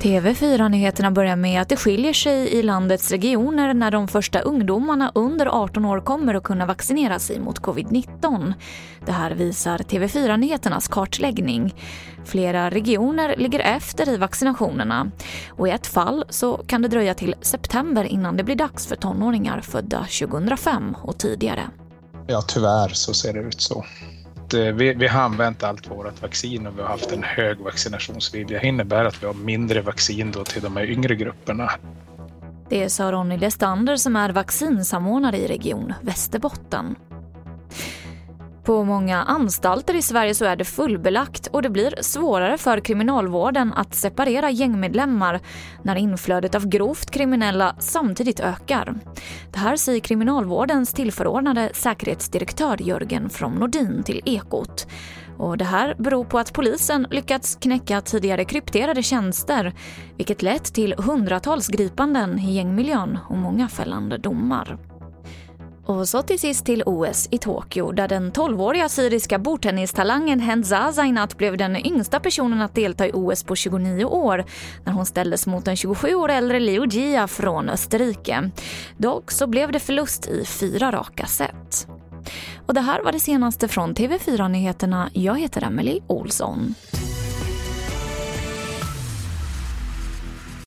TV4-nyheterna börjar med att det skiljer sig i landets regioner när de första ungdomarna under 18 år kommer att kunna vaccinera sig mot covid-19. Det här visar TV4-nyheternas kartläggning. Flera regioner ligger efter i vaccinationerna och i ett fall så kan det dröja till september innan det blir dags för tonåringar födda 2005 och tidigare. Ja, tyvärr så ser det ut så. Eh, vi, vi har använt allt vårt vaccin och vi har haft en hög vaccinationsvilja. Det innebär att vi har mindre vaccin då till de här yngre grupperna. Det sa Ronny Lestander som är vaccinsamordnare i Region Västerbotten. På många anstalter i Sverige så är det fullbelagt och det blir svårare för kriminalvården att separera gängmedlemmar när inflödet av grovt kriminella samtidigt ökar. Det här säger kriminalvårdens tillförordnade säkerhetsdirektör Jörgen från Nordin till Ekot. Och det här beror på att polisen lyckats knäcka tidigare krypterade tjänster vilket lett till hundratals gripanden i gängmiljön och många fällande domar. Och så till sist till OS i Tokyo där den 12-åriga syriska bordtennistalangen Henza Zainat blev den yngsta personen att delta i OS på 29 år när hon ställdes mot den 27 år äldre Liu Jia från Österrike. Dock så blev det förlust i fyra raka set. Och det här var det senaste från TV4 Nyheterna. Jag heter Emily Olsson.